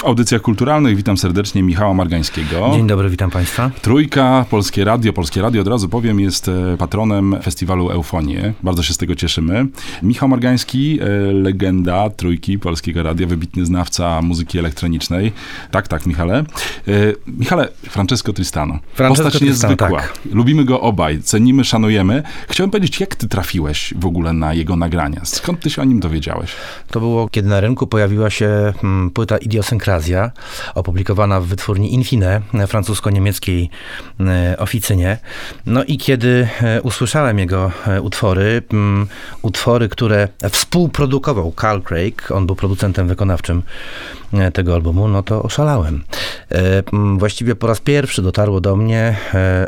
W audycjach kulturalnych witam serdecznie Michała Margańskiego. Dzień dobry, witam Państwa. Trójka, Polskie Radio. Polskie Radio, od razu powiem, jest e, patronem festiwalu Eufonie. Bardzo się z tego cieszymy. Michał Margański, e, legenda Trójki Polskiego Radia, wybitny znawca muzyki elektronicznej. Tak, tak, Michale. E, Michale, Francesco Tristano. Francesco Postać Tristano, niezwykła. tak. Lubimy go obaj, cenimy, szanujemy. Chciałem powiedzieć, jak ty trafiłeś w ogóle na jego nagrania? Skąd ty się o nim dowiedziałeś? To było, kiedy na rynku pojawiła się mm, płyta Idiosynkrazja, opublikowana w wytwórni Infine, e, francusko-niemieckiej e, oficynie. No i kiedy e, usłyszałem jego utwory, mm, utwory, które współprodukował Carl Craig, on był producentem wykonawczym tego albumu, no to oszalałem. Właściwie po raz pierwszy dotarło do mnie,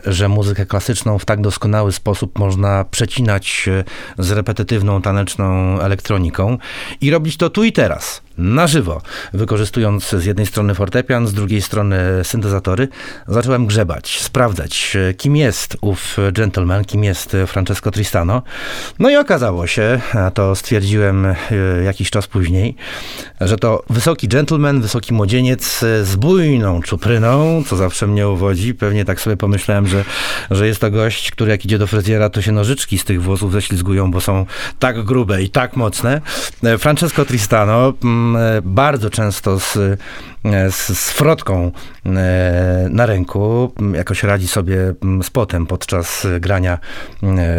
że muzykę klasyczną w tak doskonały sposób można przecinać z repetytywną, taneczną elektroniką i robić to tu i teraz, na żywo, wykorzystując z jednej strony fortepian, z drugiej strony syntezatory. Zacząłem grzebać, sprawdzać, kim jest ów gentleman, kim jest Francesco Tristano. No i okazało się, a to stwierdziłem e, jakiś czas później, że to wysoki gentleman, wysoki młodzieniec z bujną czupryną, co zawsze mnie uwodzi. Pewnie tak sobie pomyślałem, że, że jest to gość, który jak idzie do fryzjera, to się nożyczki z tych włosów ześlizgują, bo są tak grube i tak mocne. E, Francesco Tristano e, bardzo często z, e, z, z frotką e, na ręku jakoś radzi sobie z potem podczas grania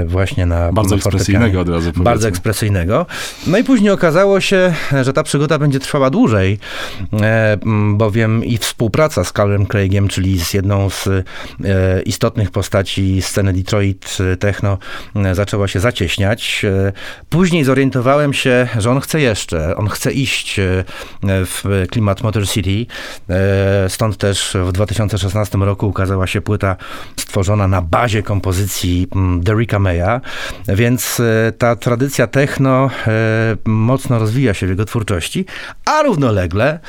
właśnie na Bardzo ekspresyjnego od razu powiedzmy. Bardzo ekspresyjnego. No i później okazało się, że ta przygoda będzie trwała dłużej, bowiem i współpraca z Carlem Craigiem, czyli z jedną z istotnych postaci sceny Detroit Techno, zaczęła się zacieśniać. Później zorientowałem się, że on chce jeszcze, on chce iść e, w klimat Motor City. E, Stąd też w 2016 roku ukazała się płyta stworzona na bazie kompozycji mm, Derricka Maya, więc e, ta tradycja techno mocno rozwija się w jego twórczości, a równolegle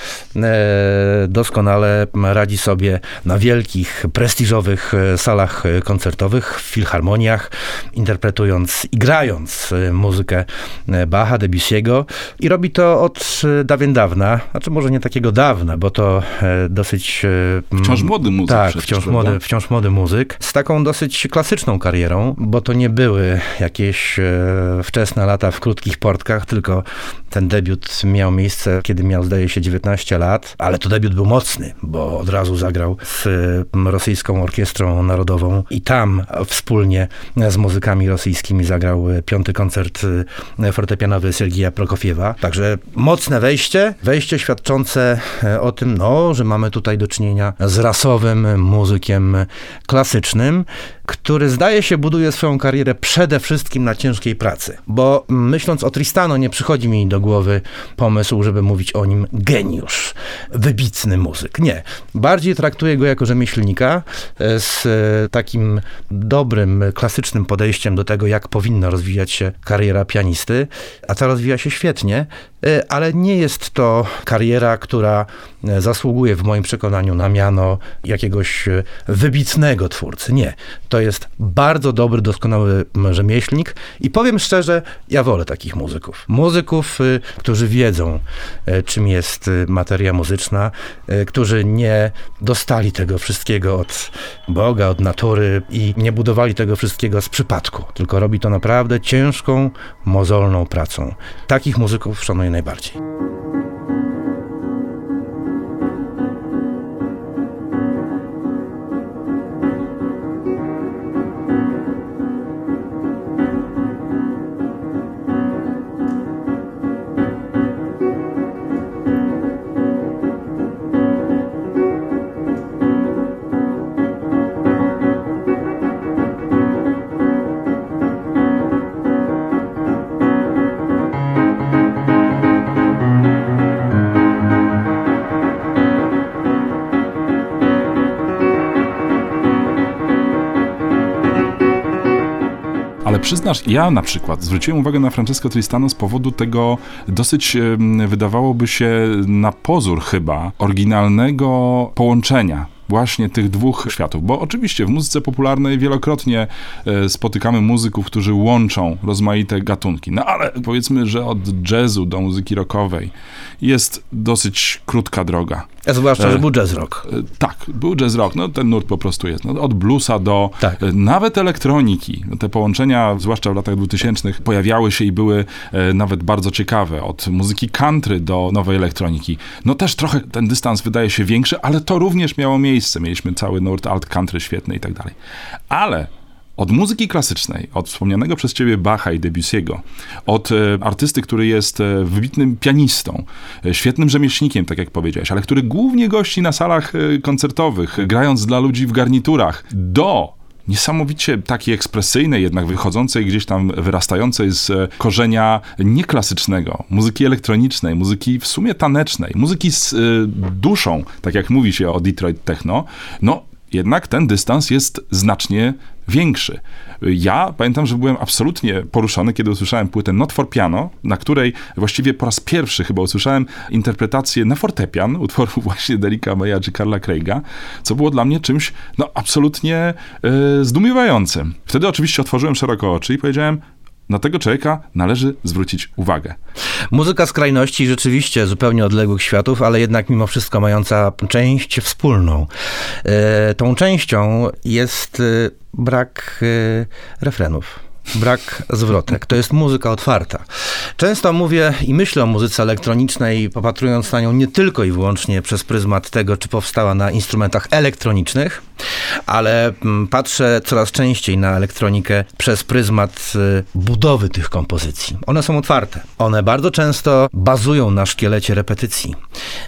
doskonale radzi sobie na wielkich, prestiżowych salach koncertowych, w filharmoniach, interpretując i grając muzykę Bacha, Debussy'ego i robi to od dawien dawna, znaczy może nie takiego dawna, bo to e, dosyć... e, Wciąż młody muzyk Tak, przecież, wciąż prawda? młody, wciąż młody muzyk, z taką dosyć klasyczną karierą, bo to nie były jakieś e, wczesne lata w krótkich portkach, tylko ten debiut miał miejsce, kiedy miał, zdaje się, 19 lat, ale to debiut był mocny, bo od razu zagrał z rosyjską orkiestrą narodową i tam wspólnie z muzykami rosyjskimi zagrał piąty koncert fortepianowy Sergija Prokofiewa. Także mocne wejście, wejście świadczące e, o tym, no, że mamy tutaj do czynienia z rasowym muzykiem klasycznym, który zdaje się buduje swoją karierę przede wszystkim na ciężkiej pracy. Bo mm, myśląc o Tristano, nie przychodzi mi do głowy pomysł, żeby mówić o nim geniusz, wybitny muzyk. Nie. Bardziej traktuję go jako rzemieślnika e, z e, takim dobrym, klasycznym podejściem do tego, jak powinna rozwijać się kariera pianisty, a ta rozwija się świetnie, e, ale nie jest to kariera, która zasługuje w moim przekonaniu na miano jakiegoś wybitnego twórcy. Nie. To jest bardzo dobry, doskonały rzemieślnik i powiem szczerze, ja wolę takich muzyków. Muzyków, y, którzy wiedzą, e, czym jest y, materia muzyczna, którzy nie dostali tego wszystkiego od Boga, od natury i nie budowali tego wszystkiego z przypadku, tylko robi to naprawdę ciężką, mozolną pracą. Takich muzyków szanuję najbardziej. Przyznasz, ja na przykład zwróciłem uwagę na Francesco Tristano z powodu tego dosyć, wydawałoby się, na pozór chyba, oryginalnego połączenia właśnie tych dwóch światów. Bo oczywiście w muzyce popularnej wielokrotnie e, spotykamy muzyków, którzy łączą rozmaite gatunki. No ale powiedzmy, że od jazzu do muzyki rockowej jest dosyć krótka droga. A zwłaszcza, że był jazz rock. E, tak, był jazz rock, no ten nurt po prostu jest. No, od bluesa do Tak. e, nawet elektroniki. Te połączenia, zwłaszcza w latach 2000 pojawiały się i były e, nawet bardzo ciekawe. Od muzyki country do nowej elektroniki. No też trochę ten dystans wydaje się większy, ale to również miało miejsce. Mieliśmy cały nurt alt country świetny i tak dalej. Ale od muzyki klasycznej, od wspomnianego przez ciebie Bacha i Debussy'ego, od e, artysty, który jest e, wybitnym pianistą, e, świetnym rzemieślnikiem, tak jak powiedziałeś, ale który głównie gości na salach koncertowych, grając dla ludzi w garniturach, do niesamowicie takiej ekspresyjnej, jednak wychodzącej gdzieś tam, wyrastającej z e, korzenia nieklasycznego, muzyki elektronicznej, muzyki w sumie tanecznej, muzyki z e, duszą, tak jak mówi się o Detroit Techno, no jednak ten dystans jest znacznie większy. Ja pamiętam, że byłem absolutnie poruszony, kiedy usłyszałem płytę Not for Piano, na której właściwie po raz pierwszy chyba usłyszałem interpretację na fortepian utworu właśnie Derricka Maya czy Carla Craiga, co było dla mnie czymś no, absolutnie e, zdumiewającym. Wtedy oczywiście otworzyłem szeroko oczy i powiedziałem, na tego człowieka należy zwrócić uwagę. Muzyka skrajności rzeczywiście zupełnie odległych światów, ale jednak mimo wszystko mająca część wspólną. E, tą częścią jest e, brak e, refrenów. Brak zwrotek. To jest muzyka otwarta. Często mówię i myślę o muzyce elektronicznej, popatrując na nią nie tylko i wyłącznie przez pryzmat tego, czy powstała na instrumentach elektronicznych, ale mm, patrzę coraz częściej na elektronikę przez pryzmat y, budowy tych kompozycji. One są otwarte. One bardzo często bazują na szkielecie repetycji.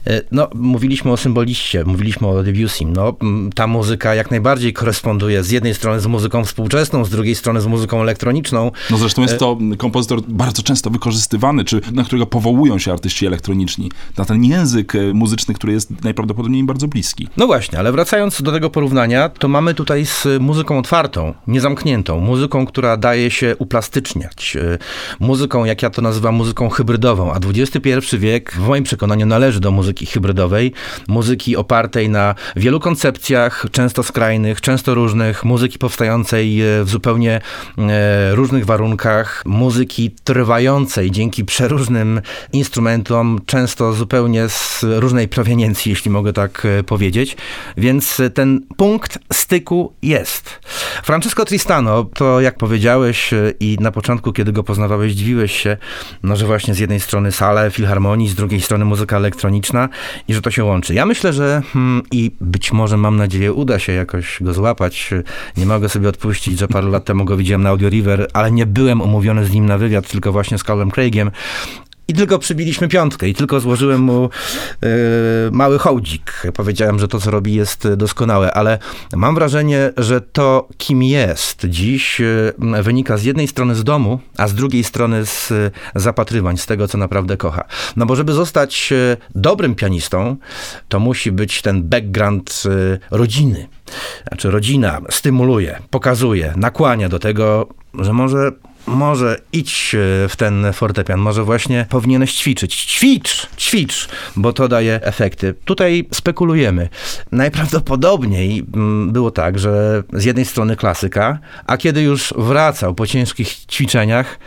Y, No, mówiliśmy o symboliście, mówiliśmy o Debussym. No, mm, ta muzyka jak najbardziej koresponduje z jednej strony z muzyką współczesną, z drugiej strony z muzyką elektroniczną. No zresztą jest to kompozytor bardzo często wykorzystywany, czy na którego powołują się artyści elektroniczni, na ten język muzyczny, który jest najprawdopodobniej im bardzo bliski. No właśnie, ale wracając do tego porównania, to mamy tutaj z muzyką otwartą, niezamkniętą, muzyką, która daje się uplastyczniać, y, muzyką, jak ja to nazywam, muzyką hybrydową, a XXI wiek w moim przekonaniu należy do muzyki hybrydowej, muzyki opartej na wielu koncepcjach, często skrajnych, często różnych, muzyki powstającej y, w zupełnie e, różnych warunkach, muzyki trwającej dzięki przeróżnym instrumentom, często zupełnie z różnej proweniencji, jeśli mogę tak e, powiedzieć. Więc e, ten punkt styku jest. Francesco Tristano, to jak powiedziałeś e, i na początku, kiedy go poznawałeś, dziwiłeś się, no, że właśnie z jednej strony sale filharmonii, z drugiej strony muzyka elektroniczna i że to się łączy. Ja myślę, że hmm, i być może, mam nadzieję, uda się jakoś go złapać. Nie mogę sobie odpuścić, że parę lat temu go widziałem na Audio River, ale nie byłem umówiony z nim na wywiad, tylko właśnie z Carlem Craigiem. I tylko przybiliśmy piątkę i tylko złożyłem mu e, mały hołdzik. Powiedziałem, że to, co robi, jest doskonałe, ale mam wrażenie, że to, kim jest dziś, e, wynika z jednej strony z domu, a z drugiej strony z e, zapatrywań, z tego, co naprawdę kocha. No bo żeby zostać dobrym pianistą, to musi być ten background rodziny. Znaczy rodzina stymuluje, pokazuje, nakłania do tego, że może może idź e, w ten fortepian, może właśnie powinieneś ćwiczyć. Ćwicz, ćwicz, bo to daje efekty. Tutaj spekulujemy. Najprawdopodobniej mm, było tak, że z jednej strony klasyka, a kiedy już wracał po ciężkich ćwiczeniach,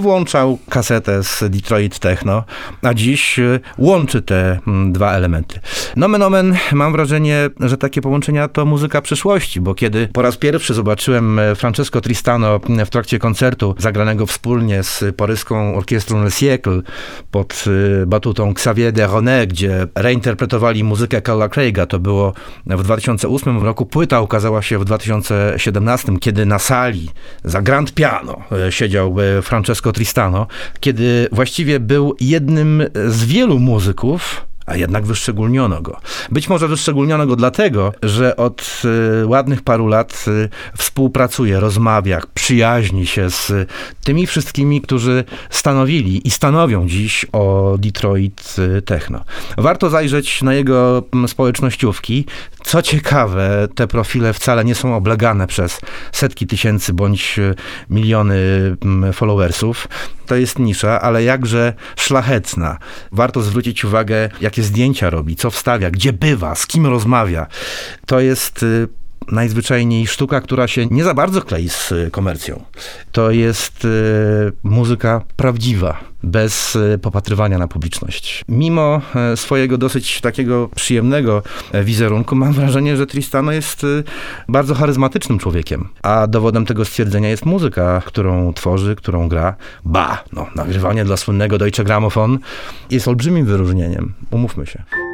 włączał kasetę z Detroit Techno, a dziś y, łączy te mm, dwa elementy. Nomen omen, mam wrażenie, że takie połączenia to muzyka przyszłości, bo kiedy po raz pierwszy zobaczyłem e, Francesco Tristano w trakcie koncertu zagranego wspólnie z paryską orkiestrą Le Siècle pod y, batutą Xavier de Ronet, gdzie reinterpretowali muzykę Carla Craiga, to było w 2008 roku, płyta ukazała się w 2017, kiedy na sali za grand piano e, siedział e, Francesco Tristano, kiedy właściwie był jednym z wielu muzyków, a jednak wyszczególniono go. Być może wyszczególniono go dlatego, że od y, ładnych paru lat y, współpracuje, rozmawia, przyjaźni się z tymi wszystkimi, którzy stanowili i stanowią dziś o Detroit y, Techno. Warto zajrzeć na jego mm, społecznościówki. Co ciekawe, te profile wcale nie są oblegane przez setki tysięcy bądź miliony mm, followersów. To jest nisza, ale jakże szlachetna. Warto zwrócić uwagę, jakie jakie zdjęcia robi, co wstawia, gdzie bywa, z kim rozmawia. To jest y, najzwyczajniej sztuka, która się nie za bardzo klei z y, komercją. To jest y, muzyka prawdziwa, bez y, popatrywania na publiczność. Mimo swojego dosyć takiego przyjemnego wizerunku, mam wrażenie, że Tristano jest bardzo charyzmatycznym człowiekiem. A dowodem tego stwierdzenia jest muzyka, którą tworzy, którą gra. Ba, no, nagrywanie dla słynnego Deutsche Grammophon jest olbrzymim wyróżnieniem. Umówmy się.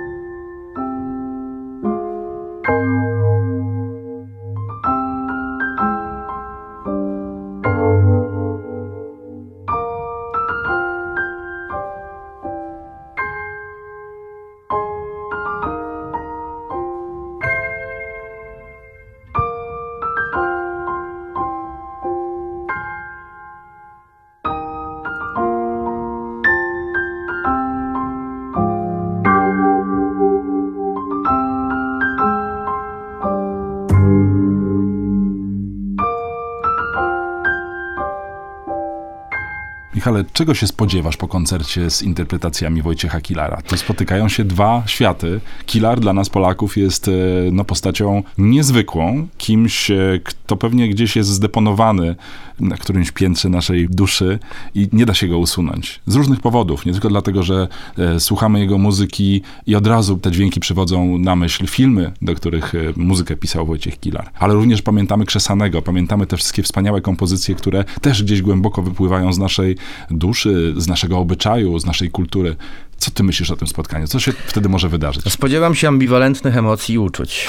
Michale, czego się spodziewasz po koncercie z interpretacjami Wojciecha Kilara? Tu spotykają się dwa światy. Kilar dla nas Polaków jest e, no, postacią niezwykłą, kimś, e, kto pewnie gdzieś jest zdeponowany na którymś piętrze naszej duszy i nie da się go usunąć. Z różnych powodów, nie tylko dlatego, że e, słuchamy jego muzyki i od razu te dźwięki przywodzą na myśl filmy, do których muzykę pisał Wojciech Kilar. Ale również pamiętamy Krzesanego, pamiętamy te wszystkie wspaniałe kompozycje, które też gdzieś głęboko wypływają z naszej duszy, z naszego obyczaju, z naszej kultury. Co ty myślisz o tym spotkaniu? Co się wtedy może wydarzyć? Spodziewam się ambiwalentnych emocji i uczuć,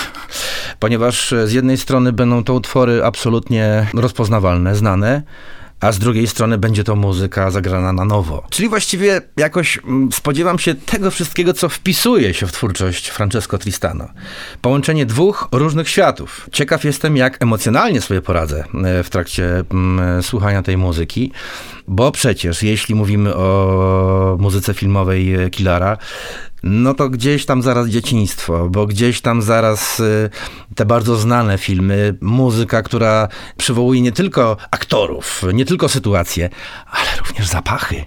ponieważ z jednej strony będą to utwory absolutnie rozpoznawalne, znane, a z drugiej strony będzie to muzyka zagrana na nowo. Czyli właściwie jakoś mm, spodziewam się tego wszystkiego, co wpisuje się w twórczość Francesco Tristano. Połączenie dwóch różnych światów. Ciekaw jestem, jak emocjonalnie sobie poradzę e, w trakcie mm, słuchania tej muzyki, bo przecież jeśli mówimy o muzyce filmowej Kilara, no to gdzieś tam zaraz dzieciństwo, bo gdzieś tam zaraz y, te bardzo znane filmy, muzyka, która przywołuje nie tylko aktorów, nie tylko sytuacje, ale również zapachy.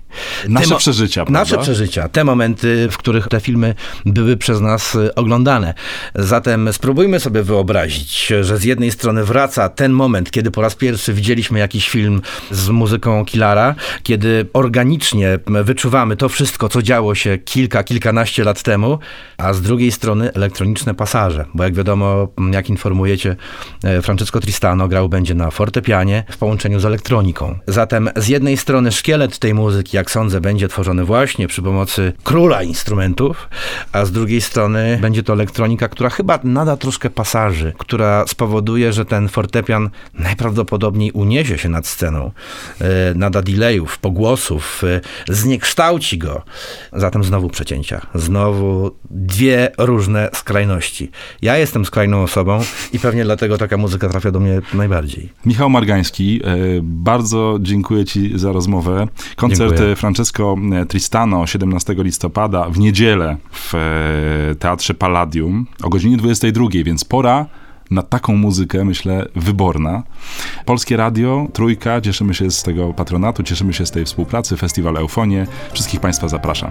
Nasze te przeżycia, prawda? Nasze przeżycia, te momenty, w których te filmy były przez nas y, oglądane. Zatem spróbujmy sobie wyobrazić, że z jednej strony wraca ten moment, kiedy po raz pierwszy widzieliśmy jakiś film z muzyką Kilara, kiedy organicznie wyczuwamy to wszystko, co działo się kilka, kilkanaście lat temu, a z drugiej strony elektroniczne pasaże, bo jak wiadomo, jak informujecie, e, Francesco Tristano grał będzie na fortepianie w połączeniu z elektroniką. Zatem z jednej strony szkielet tej muzyki, jak sądzę, będzie tworzony właśnie przy pomocy króla instrumentów, a z drugiej strony będzie to elektronika, która chyba nada troszkę pasaży, która spowoduje, że ten fortepian najprawdopodobniej uniesie się nad sceną, e, nada delayów, pogłosów, e, zniekształci go. Zatem znowu przecięcia, znowu dwie różne skrajności. Ja jestem skrajną osobą i pewnie dlatego taka muzyka trafia do mnie najbardziej. Michał Margański, e, bardzo dziękuję Ci za rozmowę. Koncert dziękuję. Francesco Tristano 17 listopada w niedzielę w e, Teatrze Palladium o godzinie 22, więc pora na taką muzykę, myślę, wyborna. Polskie Radio, Trójka, cieszymy się z tego patronatu, cieszymy się z tej współpracy, Festiwal Eufonie. Wszystkich Państwa zapraszam.